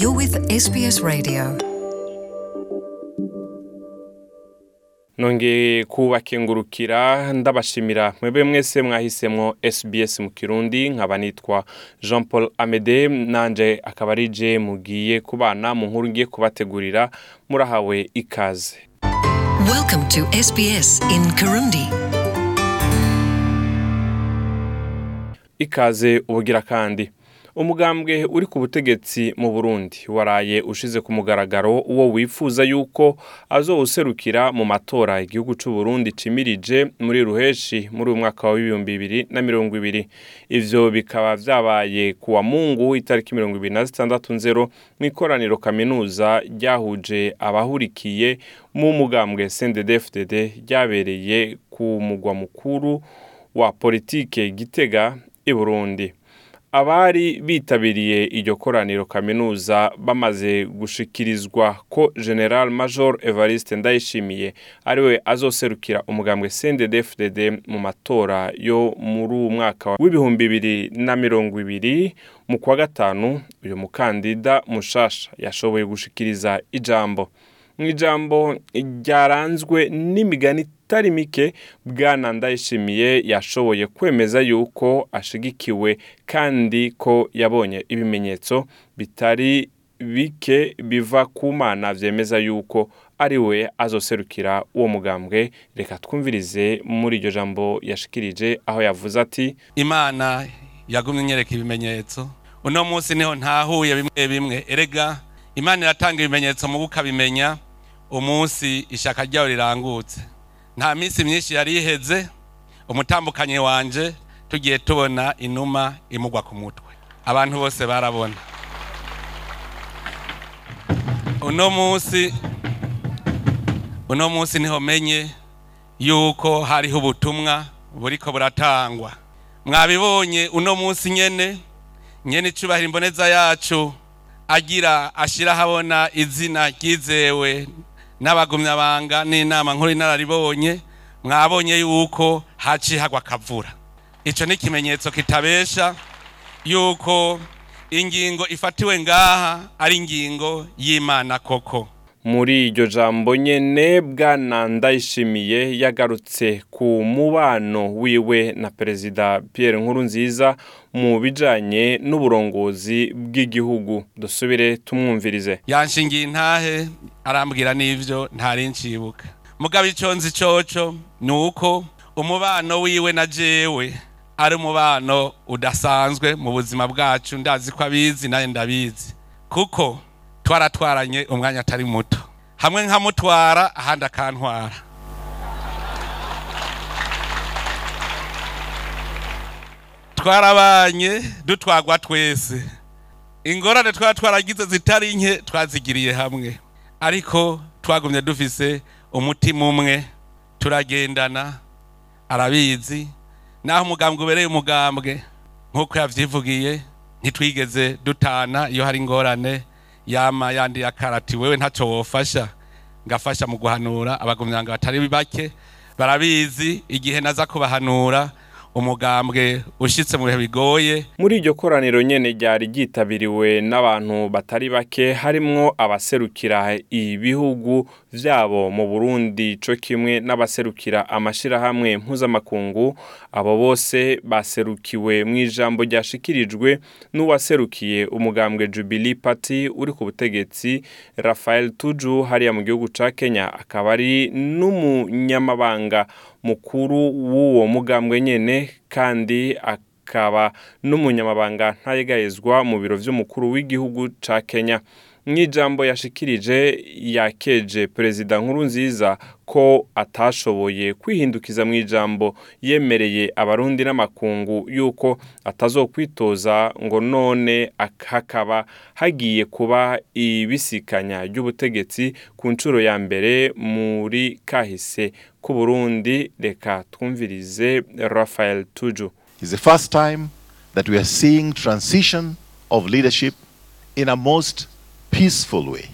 You're with SBS Radio. nongeye kubakengurukira ndabashimira mwebwe mwese mwahisemwo SBS mu kirundi nkaba nitwa Jean Paul Amede nanje akaba ari je mugiye kubana mu nkuru ngiye kubategurira murahawe ikaze Welcome to SBS in Kirundi. ikaze ubugira kandi umugambwe uri ku butegetsi mu burundi. Waraye ushize ku mugaragaro uwo wifuza yuko azowuserukira mu matora igihugu c'u Burundi cimirije muri ruheshi muri uyu mwaka wa ibihumbi bibiri na mirongo ibiri. Ivyo bikaba vyabaye ku wa mungu itariki mirongo ibiri na zitandatu nzero mw'ikoraniro kaminuza ryahuje abahurikiye mu mugambwe CNDD-FDD ryabereye ku mugwa mukuru wa politike Gitega i Burundi. Abari bitabiriye iryo koraniro kaminuza bamaze gushikirizwa ko General Major Evariste Ndayishimiye ari we azoserukira umugambwe CNDD-FDD mu matora yo muri uwu mwaka w'ibihumbi bibiri na mirongo ibiri mu kwa gatanu. Uyu mukandida mushasha yashoboye gushikiriza ijambo. Mu ijambo ryaranzwe n'imigani itari mike bwana ndayishimiye yashoboye kwemeza yuko ashigikiwe kandi ko yabonye ibimenyetso bitari bike biva ku mana vyemeza yuko ari we azoserukira uwo mugambwe. Reka twumvirize muri iryo jambo yashikirije aho yavuze ati imana yagumye inyereka ibimenyetso. Uno munsi ni ho ntahuye bimwe bimwe. Erega imana iratanga ibimenyetso mu ukabimenya umunsi ishaka ryawe rirangutse. Nta minsi myinshi yari iheze umutambukanyi wanje tugiye tubona inuma imugwa ku mutwe. Abantu bose barabona. Uno munsi uno munsi ni ho menye yuko hariho ubutumwa buriko buratangwa. Mwabibonye uno munsi nyene nyene icubahiro imboneza yacu agira ashira habona izina ryizewe n'abagumyabanga n'inama nkuru inararibonye mwabonye yuko haciye hagwa akavura ico ni ikimenyetso kitabesha yuko ingingo ifatiwe ngaha ari ingingo y'imana koko. Muri iryo jambo nyene bwana ndayishimiye yagarutse ku mubano wiwe na perezida Pierre Nkurunziza mu bijanye n'uburongozi bw'igihugu. Dusubire tumwumvirize. Yanshingiye intahe arambwira n'ivyo ntari ncibuka. Mugabo ico nzi coco ni uko umubano wiwe na jewe ari umubano udasanzwe mu buzima bwacu. Ndazi ko abizi naye ndabizi. Kuko twaratwaranye umwanya atari muto. Hamwe nkamutwara ahandi akantwara. Twarabanye dutwagwa twese. Ingorane twaba twaragize zitari nke twazigiriye hamwe. Ariko twagumye dufise umutima umwe. Turagendana arabizi. Naho umugambwe ubereye umugambwe. Nk'uko yavyivugiye ntitwigeze dutana iyo hari ingorane. Yama yandi yakarati wewe ntaco wofasha ngafasha mu guhanura abagumyanga batari bake barabizi igihe naza kubahanura umugambwe ushitse mu bihe bigoye. Muri iryo koraniro nyene ryari ryitabiriwe n'abantu batari bake harimwo abaserukira ibihugu vyabo mu Burundi co kimwe n'abaserukira amashirahamwe mpuzamakungu. Abo bose baserukiwe mu ijambo ryashikirijwe n'uwaserukiye umugambwe Jubilee Party uri ku butegetsi Rafael Tuju hariya mu gihugu ca Kenya akaba ari n'umunyamabanga mukuru w'uwo mugambwe nyene kandi akaba n'umunyamabanga ntayegayezwa mu biro vy'umukuru w'igihugu ca Kenya. Mw'ijambo yashikirije yakeje perezida Nkurunziza ko atashoboye kwihindukiza mu ijambo yemereye abarundi n'amakungu yuko atazokwitoza ngo none hakaba hagiye kuba ibisikanya ry'ubutegetsi ku nshuro ya mbere muri kahise ku Burundi reka twumvirize Rafael Tuju. It's the first time that we are seeing transition of leadership in a most peaceful way.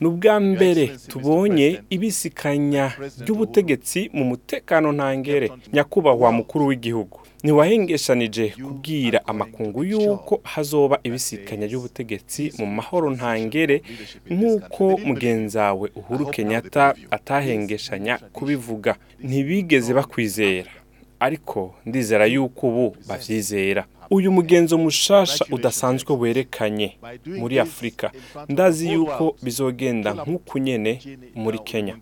ni ubwa mbere tubonye ibisikanya ry'ubutegetsi mu mutekano ntangere nyakubahwa mukuru w'igihugu. Ntiwahengeshanije kubwira amakungu y'uko hazoba ibisikanya y'ubutegetsi mu mahoro ntangere nk'uko mugenzi wawe uhuru kenyatta atahengeshanya kubivuga. ntibigeze bakwizera. Ariko ndizera yuko ubu bavyizera uyu mugenzo mushasha udasanzwe werekanye muri afurika ndazi yuko bizogenda nk'uku nyene muri kenya.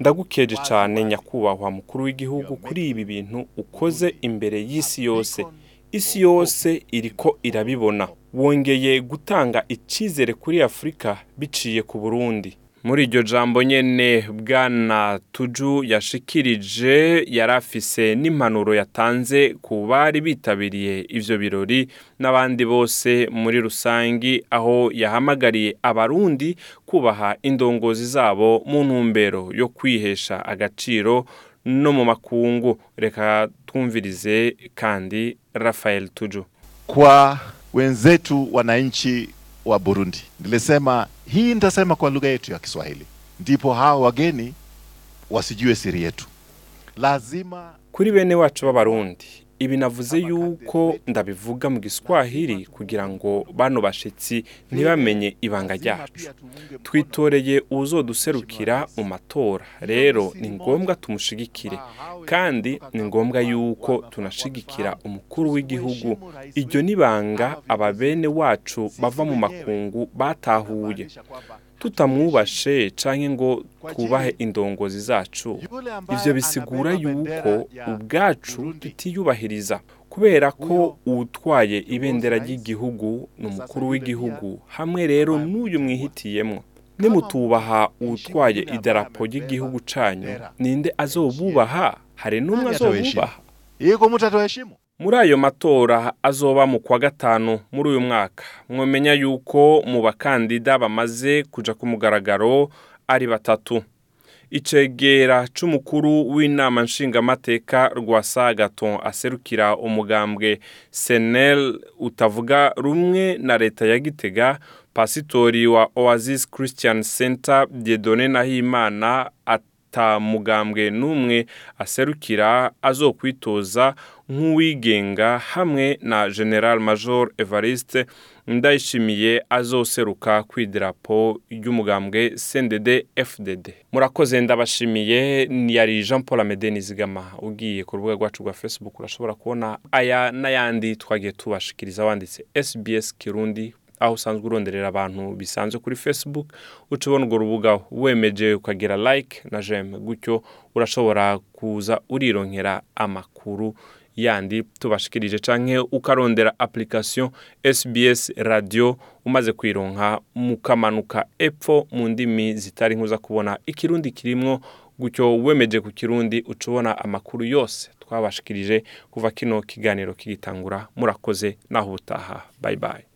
Ndagukeje cyane nyakubahwa mukuru w'igihugu kuri ibi bintu ukoze imbere y'isi yose. Isi yose iriko irabibona. Wongeye gutanga icyizere kuri afurika biciye ku burundi. Muri iryo jambo nyene bwana tuju yashikirije yari afise n'impanuro yatanze ku bari bitabiriye ivyo birori n'abandi bose muri rusangi aho yahamagariye abarundi kubaha indongozi zabo mu ntumbero yo kwihesha agaciro no mu makungu. Reka twumvirize kandi Rafael Tuju. Kwa wenzetu wananchi wa Burundi. Nilisema hii nitasema kwa lugha yetu ya Kiswahili, ndipo hao wageni wasijue siri yetu. Lazima kuri bene wacu b'abarundi ibi navuze yuko ndabivuga mu giswahili kugira ngo bano bashitsi ntibamenye ibanga ryacu. Twitoreye uwuzoduserukira mu matora. Rero ni ngombwa tumushigikire. Kandi ni ngombwa yuko tunashigikira umukuru w'igihugu. Iryo nibanga aba bene wacu bava mu makungu batahuye. Tutamwubashe canke ngo twubahe indongozi zacu. Ivyo bisigura yuko ubwacu tutiyubahiriza. Kubera ko uwutwaye ibendera ry'igihugu ni umukuru w'igihugu. Hamwe rero n'uyu mwihitiyemwo nimutubaha uwutwaye idarapo ry'igihugu canyu. Ninde azobubaha? Hari n'umwe azobubaha? iko mtu atoheshimu muri ayo matora azoba mu kwa gatanu muri uyu mwaka. Mwamenya yuko mu bakandida bamaze kuja ku mugaragaro ari batatu. Icegera c'umukuru w'inama nshingamateka rwa sagaton aserukira umugambwe senel utavuga rumwe na leta ya gitega pasitori wa oasis christian center diedone nahimana mugambwe n'umwe aserukira azokwitoza nk'uwigenga hamwe na general major evariste ndayishimiye azoseruka ku idarapo ry'umugambwe cndd fdd murakoze ndabashimiye. Yari jean paul amede nizigama ugiye ku rubuga rwacu rwa facebook. Urashobora kubona aya n'ayandi twagiye tubashikiriza wanditse sbs kirundi aho usanzwe uronderera abantu bisanzwe kuri facebook uca ubona urwo rubuga wemeje ukagira like na jeme gutyo urashobora kuza urironkera amakuru yandi tubashikirije canke ukarondera application SBS radio umaze kwironka mukamanuka epfo mu ndimi zitari nkuza kubona ikirundi kirimwo gutyo wemeje ku kirundi uca ubona amakuru yose twabashikirije kuva kino kiganiro kigitangura murakoze naho ubutaha. Bye bye.